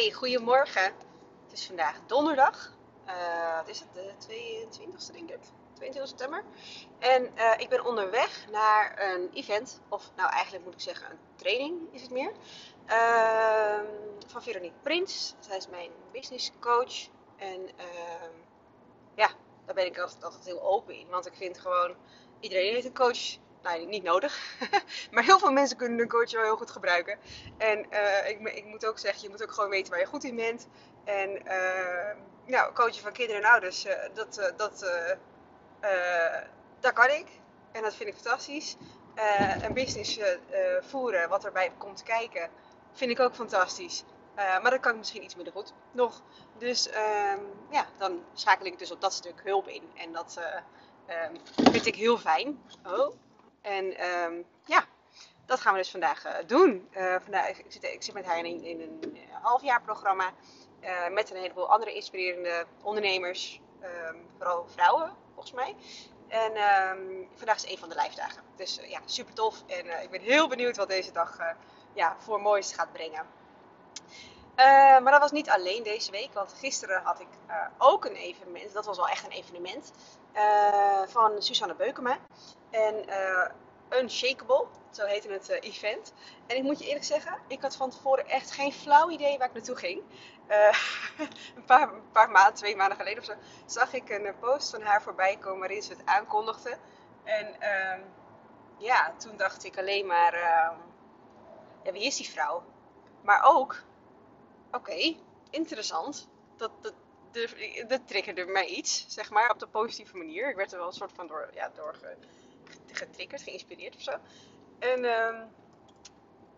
Hey, goedemorgen. Het is vandaag donderdag. Uh, wat is het? De 22e denk ik. 22 september. En uh, ik ben onderweg naar een event. Of nou eigenlijk moet ik zeggen een training is het meer. Uh, van Veronique Prins. Zij is mijn business coach. En ehm, ja, daar ben ik altijd, altijd heel open in. Want ik vind gewoon, iedereen heeft een coach nou, niet nodig. maar heel veel mensen kunnen een coach wel heel goed gebruiken. En uh, ik, ik, moet ook zeggen, je moet ook gewoon weten waar je goed in bent. En uh, nou, coachen van kinderen en ouders, uh, dat, dat, dat kan ik. En dat vind ik fantastisch. een business voeren, wat erbij komt kijken, vind ik ook fantastisch. maar dat kan ik misschien iets minder goed nog. Dus ehm, ja, dan schakel ik dus op dat stuk hulp in. En dat um, vind ik heel fijn. Oh, en um, ja, dat gaan we dus vandaag uh, doen. Uh, vandaag, ik, zit, ik zit met haar in een, uh, halfjaarprogramma uh, met een heleboel andere inspirerende ondernemers, um, vooral vrouwen volgens mij. En um, vandaag is een van de lijfdagen. Dus ja, super tof. En ik ben heel benieuwd wat deze dag ja, voor moois gaat brengen. maar dat was niet alleen deze week, want gisteren had ik ook een evenement. Dat was wel echt een evenement van Susanne Beukema. En uh, Unshakable, zo heette het uh, event. En ik moet je eerlijk zeggen, ik had van tevoren echt geen flauw idee waar ik naartoe ging. Een, paar, paar maanden, twee maanden geleden of zo, zag ik een post van haar voorbij komen waarin ze het aankondigde. En uh, ja, toen dacht ik alleen maar, ehm, ja, wie is die vrouw? Maar ook, oké, interessant. Dat, dat, dat triggerde mij iets, zeg maar, op de positieve manier. Ik werd er wel een soort van door, ja, door getriggerd, geïnspireerd of zo. En um,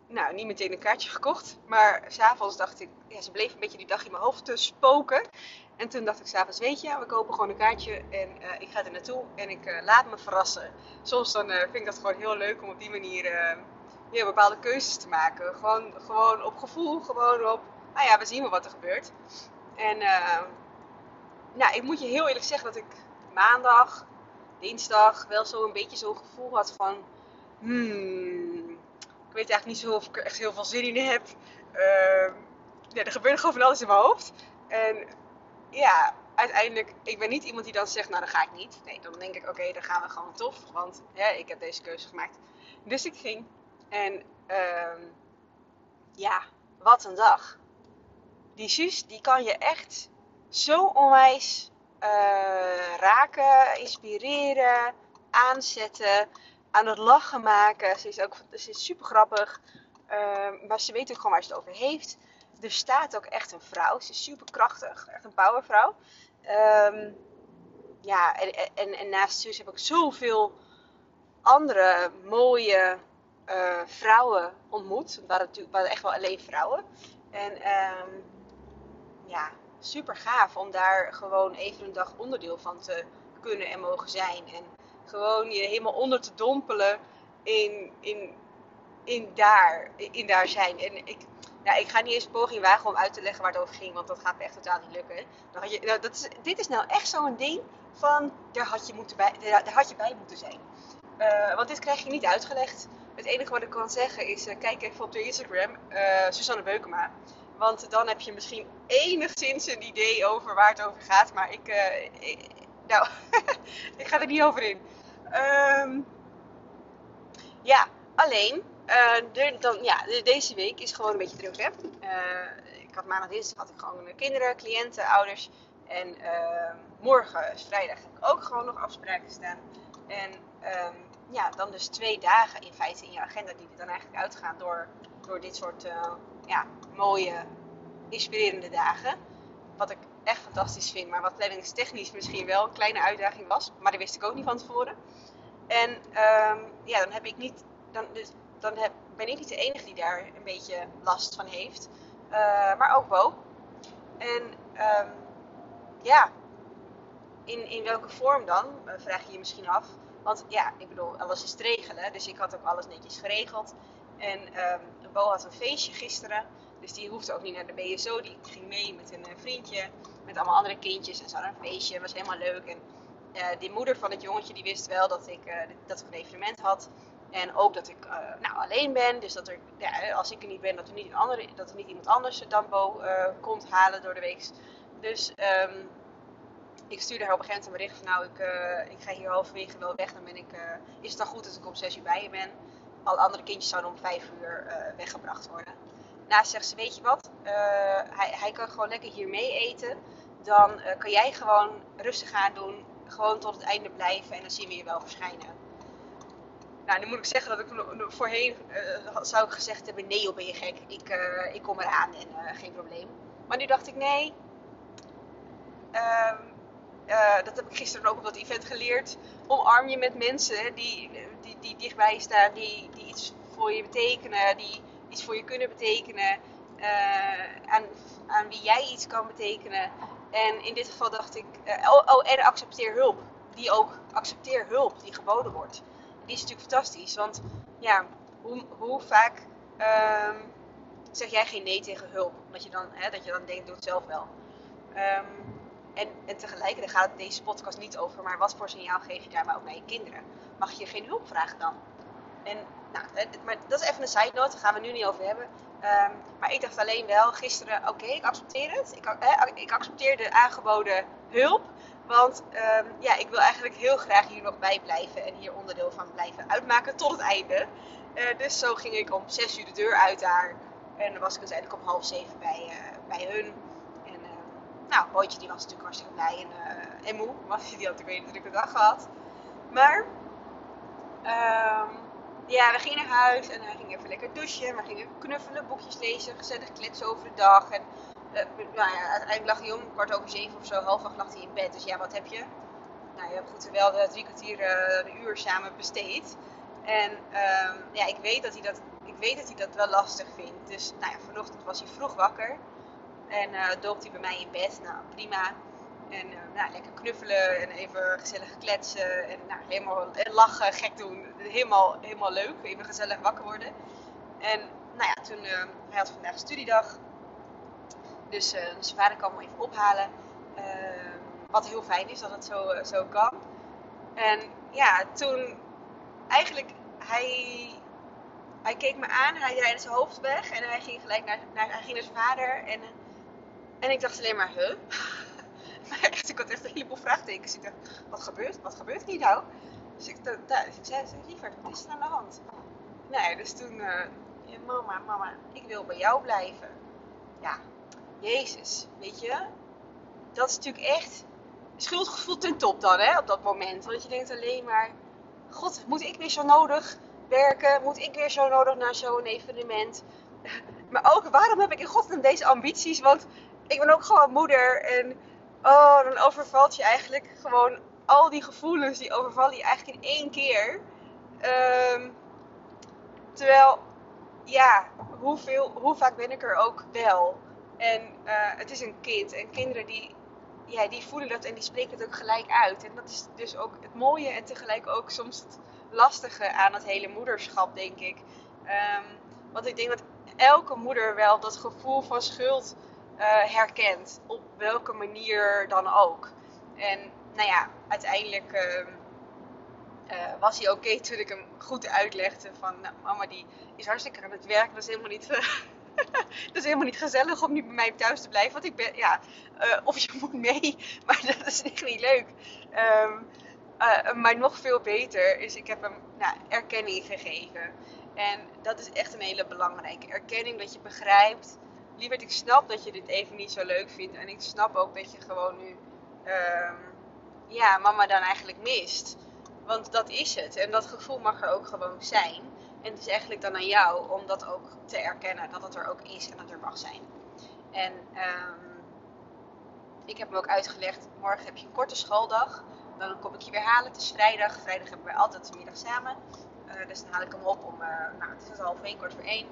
nou, niet meteen een kaartje gekocht. Maar s'avonds dacht ik, ja, ze bleef een beetje die dag in mijn hoofd te spoken. En toen dacht ik s'avonds, weet je, we kopen gewoon een kaartje en uh, ik ga er naartoe en ik uh, laat me verrassen. Soms dan uh, vind ik dat gewoon heel leuk om op die manier ja, bepaalde keuzes te maken. Gewoon, gewoon op gevoel, gewoon op, nou ja, we zien wel wat er gebeurt. En nou, ik moet je heel eerlijk zeggen dat ik maandag dinsdag wel zo een beetje zo'n gevoel had van... Hmm, ik weet eigenlijk niet zo of ik er echt heel veel zin in heb. Uh, ja, er gebeurt gewoon van alles in mijn hoofd. En ja, uiteindelijk, ik ben niet iemand die dan zegt, nou dan ga ik niet. Nee, dan denk ik, oké, dan gaan we gewoon tof. Want ja, ik heb deze keuze gemaakt. Dus ik ging. En uh, ja, wat een dag. Die Suus, die kan je echt zo onwijs uh, raken, inspireren, aanzetten, aan het lachen maken. Ze is ook ze is super grappig, uh, maar ze weet ook gewoon waar ze het over heeft. Er staat ook echt een vrouw. Ze is super krachtig, echt een powervrouw. Um, ja, en, en, naast Suus heb ik zoveel andere mooie uh, vrouwen ontmoet. Het waren echt wel alleen vrouwen. En um, ja, super gaaf om daar gewoon even een dag onderdeel van te kunnen en mogen zijn. En gewoon je helemaal onder te dompelen in, in, in, daar, in daar zijn. En ik, nou, ik ga niet eens poging wagen om uit te leggen waar het over ging, want dat gaat me echt totaal niet lukken. Nou, dat is, dit is nou echt zo'n ding van, daar had je, moeten bij, daar, had je bij moeten zijn. Uh, want dit krijg je niet uitgelegd. Het enige wat ik kan zeggen is, uh, kijk even op de Instagram, uh, Susanne Beukema. Want dan heb je misschien enigszins een idee over waar het over gaat. Maar ik, uh, ik nou, ik ga er niet over in. Um, ja, alleen, de, dan, ja, deze week is gewoon een beetje druk. Hè? Uh, ik had maandag dinsdag had ik gewoon kinderen, cliënten, ouders. En ehm, morgen is vrijdag heb ik ook gewoon nog afspraken staan. En um, ja, dan dus twee dagen in feite in je agenda die er dan eigenlijk uitgaan door, door dit soort ja, mooie, inspirerende dagen. Wat ik echt fantastisch vind, maar wat planningstechnisch misschien wel een kleine uitdaging was. Maar dat wist ik ook niet van tevoren. En um, ja, dan heb ik niet. Dan, dus, dan heb, ben ik niet de enige die daar een beetje last van heeft. Uh, maar ook Bo. En um, ja, in, in welke vorm dan? Uh, vraag je je misschien af. Want ja, ik bedoel, alles is te regelen. Dus ik had ook alles netjes geregeld. En um, Bo had een feestje gisteren. Dus die hoefde ook niet naar de BSO. Die ging mee met een vriendje. Met allemaal andere kindjes. En ze hadden een feestje. Het was helemaal leuk. En uh, die moeder van het jongetje die wist wel dat ik, uh, dat ik een evenement had. En ook dat ik nou, alleen ben. Dus dat er, ja, als ik er niet ben, dat er niet, een andere, dat er niet iemand anders de Dambo komt halen door de week. Dus um, ik stuurde haar op een gegeven moment een bericht van nou, ik, ik ga hier halverwege wel weg. Dan ben ik, is het dan goed dat ik om 6 uur bij je ben? Alle andere kindjes zouden om 5 uur uh, weggebracht worden. Naast zegt ze, weet je wat, hij, hij kan gewoon lekker hier mee eten. Dan kan jij gewoon rustig aan doen, gewoon tot het einde blijven en dan zien we je wel verschijnen. Nou, nu moet ik zeggen dat ik voorheen zou ik gezegd hebben, nee joh ben je gek, ik, ik kom eraan en geen probleem. Maar nu dacht ik, nee, um, uh, dat heb ik gisteren ook op dat event geleerd. Omarm je met mensen die, die, die dichtbij staan, die, die iets voor je betekenen, die iets voor je kunnen betekenen. Uh, aan, aan wie jij iets kan betekenen. En in dit geval dacht ik, uh, oh, oh, en accepteer hulp. Die ook, accepteer hulp die geboden wordt. Die is natuurlijk fantastisch, want ja, hoe, hoe vaak um, zeg jij geen nee tegen hulp? Dat je dan, hè, dat je dan denkt, doe het zelf wel. Um, en, tegelijkertijd gaat het deze podcast niet over, maar wat voor signaal geef je daar maar ook naar je kinderen? Mag je geen hulp vragen dan? En, nou, maar dat is even een side note, daar gaan we nu niet over hebben. Um, maar ik dacht alleen wel gisteren, oké, ik accepteer het. Ik, eh, ik, accepteer de aangeboden hulp. Want um, ja, ik wil eigenlijk heel graag hier nog bij blijven en hier onderdeel van blijven uitmaken tot het einde. Uh, dus zo ging ik om 6 uur de deur uit daar. En dan was ik uiteindelijk om half zeven bij, uh, bij hun. Nou, Bootje die was natuurlijk hartstikke blij en, uh, en moe. Want die had natuurlijk een drukke dag gehad. Maar, um, ja, we gingen naar huis en hij ging even lekker douchen. We gingen knuffelen, boekjes lezen, gezellig kletsen over de dag. En uh, nou ja, uiteindelijk lag hij om kwart over zeven of zo, half acht lag hij in bed. Dus ja, wat heb je? Nou, je hebt goed wel de drie kwartier, uh, een uur samen besteed. En um, ja, ik weet, dat hij dat, ik weet dat hij dat wel lastig vindt. Dus nou ja, vanochtend was hij vroeg wakker. En uh, hij bij mij in bed. Nou, prima. En uh, nou, lekker knuffelen en even gezellig kletsen. En nou, helemaal lachen, gek doen. Helemaal, helemaal leuk. Even gezellig wakker worden. En nou ja, toen, hij had vandaag studiedag. Dus zijn vader kwam hem even ophalen. wat heel fijn is dat het zo, zo kan. En ja, toen eigenlijk, hij, hij keek me aan, hij draaide zijn hoofd weg en hij ging gelijk naar, naar zijn vader. En en ik dacht alleen maar, huh? maar ik had echt een heleboel vraagtekens. Ik dacht, wat gebeurt, wat gebeurt hier nou? Dus ik, ik zei, lieverd, wat is er aan de hand? Nee, dus toen, ja, mama, mama, ik wil bij jou blijven. Ja, Jezus, weet je? Dat is natuurlijk echt schuldgevoel ten top dan, hè, op dat moment. Want je denkt alleen maar, god, moet ik weer zo nodig werken? Moet ik weer zo nodig naar zo'n evenement? Maar ook, waarom heb ik in godsnaam deze ambities? Want ik ben ook gewoon moeder. En oh, dan overvalt je eigenlijk gewoon al die gevoelens, die overvallen je eigenlijk in één keer. Ehm, terwijl, ja, hoeveel, hoe vaak ben ik er ook wel? En uh, het is een kind. En kinderen die, ja, die voelen dat en die spreken het ook gelijk uit. En dat is dus ook het mooie en tegelijk ook soms het lastige aan het hele moederschap, denk ik. Um, want ik denk dat elke moeder wel dat gevoel van schuld herkent. Op welke manier dan ook. En nou ja, uiteindelijk uh, uh, was hij oké toen ik hem goed uitlegde van nou, mama die is hartstikke aan het werk. Dat is helemaal niet, dat is helemaal niet gezellig om niet bij mij thuis te blijven. Want ik ben, ja, of je moet mee, maar dat is echt niet leuk. Um, maar nog veel beter is, ik heb hem nou, erkenning gegeven. En dat is echt een hele belangrijke erkenning. Dat je begrijpt lieverd, ik snap dat je dit even niet zo leuk vindt. En ik snap ook dat je gewoon nu, um, ja, mama dan eigenlijk mist. Want dat is het. En dat gevoel mag er ook gewoon zijn. En het is eigenlijk dan aan jou om dat ook te erkennen. Dat het er ook is en dat er mag zijn. En um, ik heb hem ook uitgelegd. Morgen heb je een korte schooldag. Dan kom ik je weer halen. Het is vrijdag. Vrijdag hebben we altijd de middag samen. Uh, dus dan haal ik hem op om, uh, nou het is half één, kwart voor één.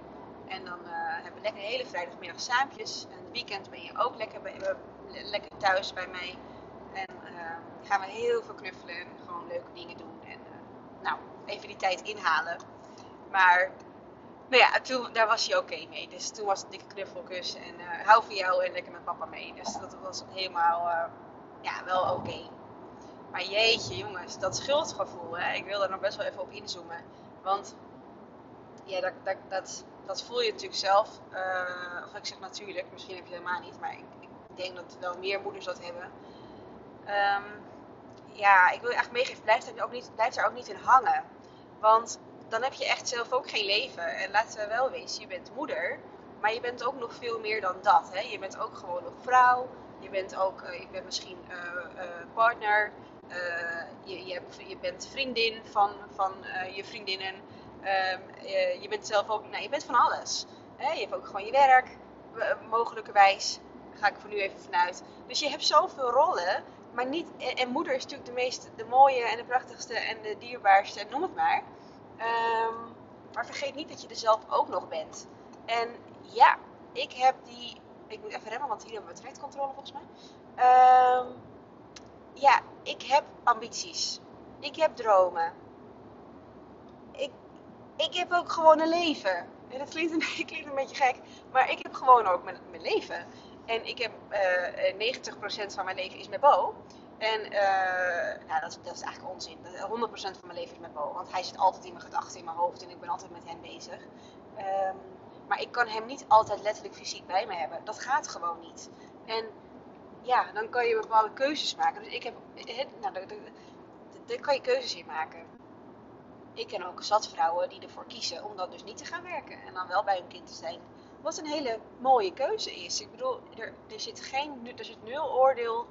En dan uh, hebben we lekker hele vrijdagmiddag saampjes. En het weekend ben je ook lekker, bij, uh, lekker thuis bij mij. En uh, gaan we heel veel knuffelen en gewoon leuke dingen doen. En nou, even die tijd inhalen. Maar nou ja, toen, daar was hij oké mee. Dus toen was het een dikke knuffelkus. En hou van jou en lekker met papa mee. Dus dat was helemaal ja, wel oké. Maar jeetje jongens, dat schuldgevoel. Hè? Ik wil er nog best wel even op inzoomen. Want ja, dat, dat, dat, voel je natuurlijk zelf. Uh, of ik zeg natuurlijk, misschien heb je helemaal niet, maar ik, ik denk dat wel meer moeders dat hebben. Um, ja, ik wil je echt meegeven, blijf daar, ook niet, blijf daar ook niet in hangen. Want dan heb je echt zelf ook geen leven. En laten we wel wezen, je bent moeder, maar je bent ook nog veel meer dan dat. Hè? Je bent ook gewoon nog vrouw. Je bent ook, je bent misschien uh, partner. je, je, hebt, je, bent vriendin van, van je vriendinnen. Ehm, je bent zelf ook, nou, je bent van alles. Je hebt ook gewoon je werk, mogelijkerwijs. Daar ga ik voor nu even vanuit. Dus je hebt zoveel rollen maar niet, en moeder is natuurlijk de meest, de mooie en de prachtigste en de dierbaarste, noem het maar. Um, maar vergeet niet dat je er zelf ook nog bent. En ja, ik heb die, ik moet even remmen, want hier hebben we trajectcontrole volgens mij. Um, ja, ik heb ambities. Ik heb dromen. Ik, heb ook gewoon een leven. En dat klinkt een, een beetje gek, maar ik heb gewoon ook mijn, leven. En ik heb uh, eh, 90% van mijn leven is met Bo. En uh, nou, dat, dat, is eigenlijk onzin. 100% van mijn leven is met Bo. Want hij zit altijd in mijn gedachten, in mijn hoofd. En ik ben altijd met hem bezig. Um, maar ik kan hem niet altijd letterlijk fysiek bij me hebben. Dat gaat gewoon niet. En ja, dan kan je bepaalde keuzes maken. Dus ik heb, nou, daar kan je keuzes in maken. Ik ken ook zat vrouwen die ervoor kiezen om dan dus niet te gaan werken. En dan wel bij hun kind te zijn. Wat een hele mooie keuze is. Ik bedoel, er, er, zit, geen, er zit nul oordeel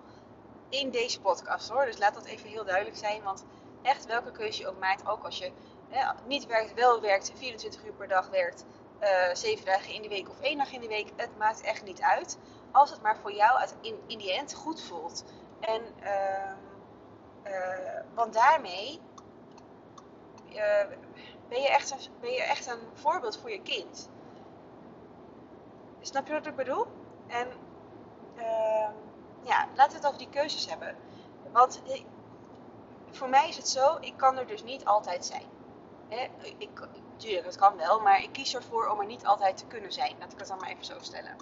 in deze podcast hoor. Dus laat dat even heel duidelijk zijn. Want echt welke keuze je ook maakt, ook als je niet werkt, wel werkt, 24 uur per dag werkt, uh, eh, 7 dagen in de week of één dag in de week, het maakt echt niet uit. Als het maar voor jou in, in die end goed voelt. En, uh, uh, want daarmee uh, ben, je echt een, ben je echt een voorbeeld voor je kind. Snap je wat ik bedoel? En uh, ja, laten we het over die keuzes hebben. Want voor mij is het zo, ik kan er dus niet altijd zijn. Hè? Ik, tuurlijk, het kan wel, maar ik kies ervoor om er niet altijd te kunnen zijn. Laat ik het dan maar even zo stellen.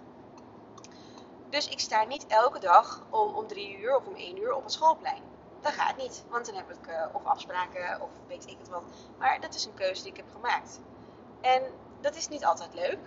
Dus ik sta niet elke dag om, om drie uur of om één uur op het schoolplein. Dat gaat niet, want dan heb ik uh, of afspraken of weet ik het wat. Maar dat is een keuze die ik heb gemaakt. En dat is niet altijd leuk.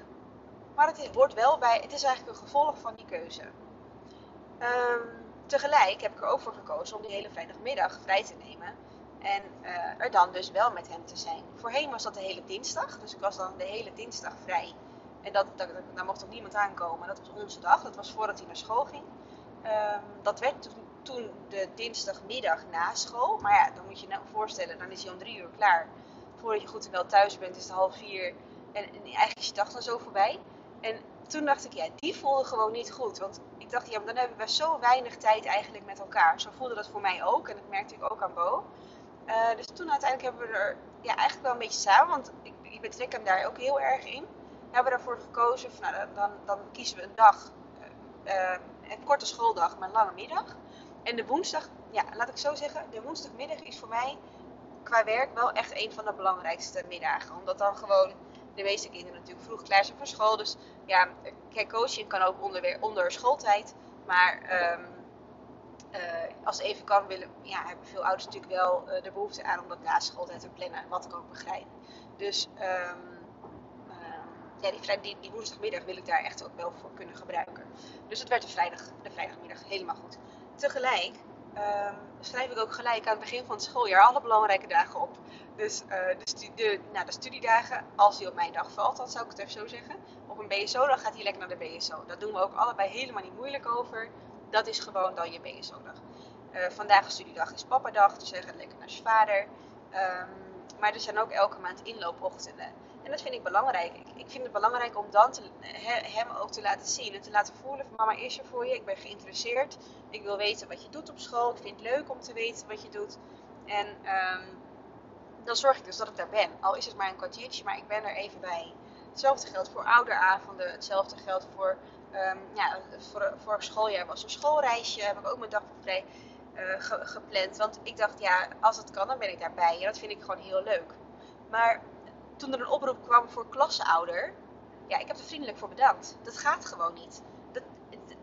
Maar het wordt wel bij, het is eigenlijk een gevolg van die keuze. Um, tegelijk heb ik er ook voor gekozen om die hele vrijdagmiddag vrij te nemen. En uh, er dan dus wel met hem te zijn. Voorheen was dat de hele dinsdag. Dus ik was dan de hele dinsdag vrij. En dat, daar mocht ook niemand aankomen. Dat was onze dag. Dat was voordat hij naar school ging. Um, dat werd toen, toen, de dinsdagmiddag na school. Maar ja, dan moet je je nou voorstellen. Dan is hij om drie uur klaar. Voordat je goed en wel thuis bent is het half vier. En, en eigenlijk is je dag dan zo voorbij. En toen dacht ik, ja, die voelde gewoon niet goed. Want ik dacht, ja, dan hebben we zo weinig tijd eigenlijk met elkaar. Zo voelde dat voor mij ook. En dat merkte ik ook aan Bo. Uh, dus toen uiteindelijk hebben we er ja, eigenlijk wel een beetje samen. Want ik, ik betrek hem daar ook heel erg in. Hebben we ervoor gekozen, nou, dan, dan kiezen we een dag. Uh, een korte schooldag, maar een lange middag. En de woensdag, ja, laat ik zo zeggen. De woensdagmiddag is voor mij qua werk wel echt een van de belangrijkste middagen. Omdat dan gewoon de meeste kinderen natuurlijk vroeg klaar zijn voor school. Dus ja, kijk, coaching kan ook onder, onder schooltijd. Maar um, als het even kan, willen, ja, hebben veel ouders natuurlijk wel uh, de behoefte aan om dat na schooltijd te plannen. Wat ik ook begrijp. Dus um, ja, die, die, die, woensdagmiddag wil ik daar echt ook wel voor kunnen gebruiken. Dus het werd de, vrijdag, de vrijdagmiddag helemaal goed. Tegelijk um, schrijf ik ook gelijk aan het begin van het schooljaar alle belangrijke dagen op. Dus uh, de, de, nou, de, studiedagen, als die op mijn dag valt, dan zou ik het even zo zeggen. Op een BSO, dan gaat hij lekker naar de BSO. Dat doen we ook allebei helemaal niet moeilijk over. Dat is gewoon dan je BSO-dag. Eh, vandaag is studiedag is papa-dag, dus hij gaat lekker naar zijn vader. Um, maar er zijn ook elke maand inloopochtenden. En dat vind ik belangrijk. Ik, ik vind het belangrijk om dan hem ook te laten zien en te laten voelen van mama is er voor je, ik ben geïnteresseerd. Ik wil weten wat je doet op school. Ik vind het leuk om te weten wat je doet. En um, dan zorg ik dus dat ik daar ben. Al is het maar een kwartiertje, maar ik ben er even bij. Hetzelfde geldt voor ouderavonden. Hetzelfde geldt voor, um, ja, voor vorig schooljaar was een schoolreisje. Heb ik ook mijn dag vrij uh, gepland. Want ik dacht, ja, als het kan, dan ben ik daarbij. En dat vind ik gewoon heel leuk. Maar toen er een oproep kwam voor klasseouder, ja, ik heb er vriendelijk voor bedankt. Dat gaat gewoon niet.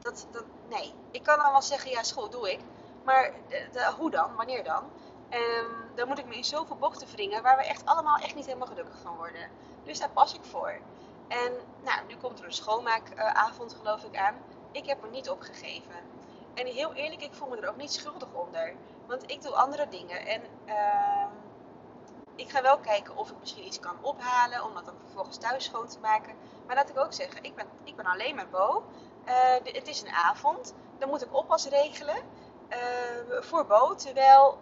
Dat, dat, nee, ik kan allemaal zeggen, ja, school doe ik. Maar de, hoe dan? Wanneer dan? Um, dan moet ik me in zoveel bochten wringen waar we echt allemaal echt niet helemaal gelukkig van worden. Dus daar pas ik voor. En nou, nu komt er een schoonmaakavond geloof ik aan. Ik heb me niet opgegeven. En heel eerlijk, ik voel me er ook niet schuldig onder. Want ik doe andere dingen. En uh, ik ga wel kijken of ik misschien iets kan ophalen. Om dat dan vervolgens thuis schoon te maken. Maar laat ik ook zeggen, ik ben, ik ben alleen met Bo. Uh, het is een avond. Dan moet ik oppas regelen. Uh, voor Bo. Terwijl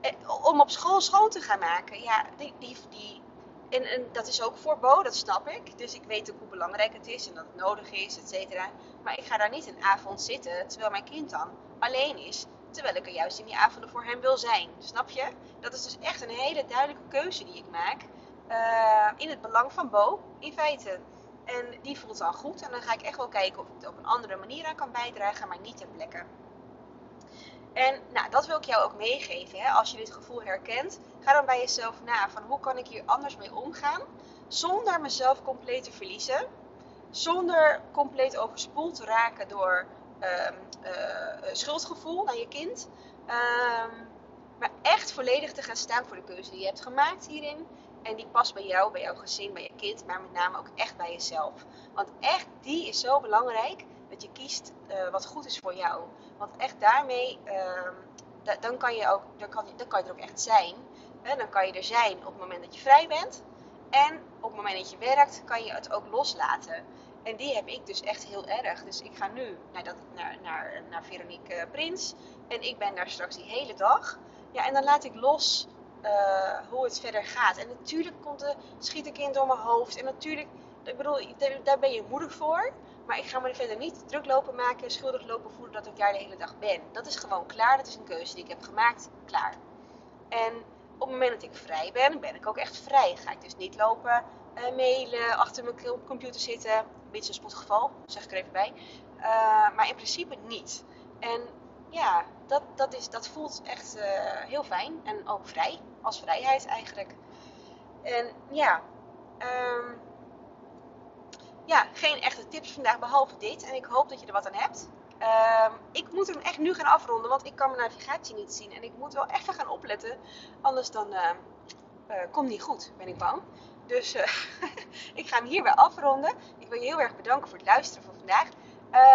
eh, om op school schoon te gaan maken. Ja, die, die, die, en, en dat is ook voor Bo, dat snap ik. Dus ik weet ook hoe belangrijk het is en dat het nodig is, et cetera. Maar ik ga daar niet een avond zitten terwijl mijn kind dan alleen is. Terwijl ik er juist in die avonden voor hem wil zijn. Snap je? Dat is dus echt een hele duidelijke keuze die ik maak. Uh, in het belang van Bo, in feite. En die voelt dan goed. En dan ga ik echt wel kijken of ik het op een andere manier aan kan bijdragen, maar niet ter plekke. En nou, dat wil ik jou ook meegeven. Hè? Als je dit gevoel herkent, ga dan bij jezelf na van hoe kan ik hier anders mee omgaan. Zonder mezelf compleet te verliezen. Zonder compleet overspoeld te raken door schuldgevoel naar je kind. Uh, maar echt volledig te gaan staan voor de keuze die je hebt gemaakt hierin. En die past bij jou, bij jouw gezin, bij je kind, maar met name ook echt bij jezelf. Want echt, die is zo belangrijk dat je kiest uh, wat goed is voor jou. Want echt daarmee, uh, dan, kan je ook, dan, kan, dan kan je er ook echt zijn. Hè? Dan kan je er zijn op het moment dat je vrij bent. En op het moment dat je werkt, kan je het ook loslaten. En die heb ik dus echt heel erg. Dus ik ga nu naar, naar, naar, Veronique eh, Prins. En ik ben daar straks die hele dag. Ja, en dan laat ik los uh, hoe het verder gaat. En natuurlijk komt de, schiet ik in door mijn hoofd. En natuurlijk, ik bedoel, daar ben je moedig voor. Maar ik ga me er verder niet druk lopen maken, schuldig lopen voelen dat ik daar de hele dag ben. Dat is gewoon klaar. Dat is een keuze die ik heb gemaakt. Klaar. En op het moment dat ik vrij ben, ben ik ook echt vrij. Ga ik dus niet lopen, uh, mailen, achter mijn computer zitten. Een beetje een spotgeval, zeg ik er even bij. Uh, maar in principe niet. En ja, dat, dat, is, dat voelt echt uh, heel fijn. En ook vrij. Als vrijheid eigenlijk. En ja, um, ja, geen echte tips vandaag behalve dit. En ik hoop dat je er wat aan hebt. Uh, ik moet hem echt nu gaan afronden, want ik kan mijn navigatie niet zien. En ik moet wel even gaan opletten, anders dan uh, komt niet goed, ben ik bang. Dus eh, ik ga hem hierbij afronden. Ik wil je heel erg bedanken voor het luisteren van vandaag.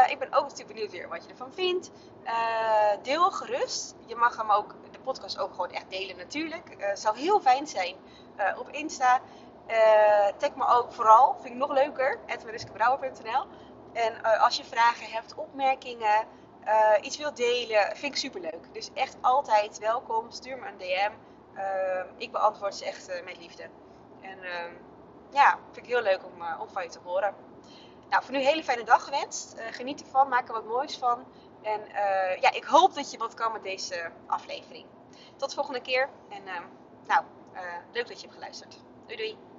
ik ben ook natuurlijk benieuwd weer wat je ervan vindt. deel gerust. Je mag hem ook, de podcast ook gewoon echt delen natuurlijk. Het zou heel fijn zijn op Insta. Tag me ook vooral, vind ik nog leuker, edwariskebrouwer.nl. En uh, als je vragen hebt, opmerkingen, uh, iets wilt delen, vind ik super leuk. Dus echt altijd welkom, stuur me een DM. ik beantwoord ze echt met liefde. En ja, vind ik heel leuk om, om van je te horen. Nou, voor nu een hele fijne dag gewenst. geniet ervan, maak er wat moois van. En ja, ik hoop dat je wat kan met deze aflevering. Tot de volgende keer. En nou, leuk dat je hebt geluisterd. Doei doei.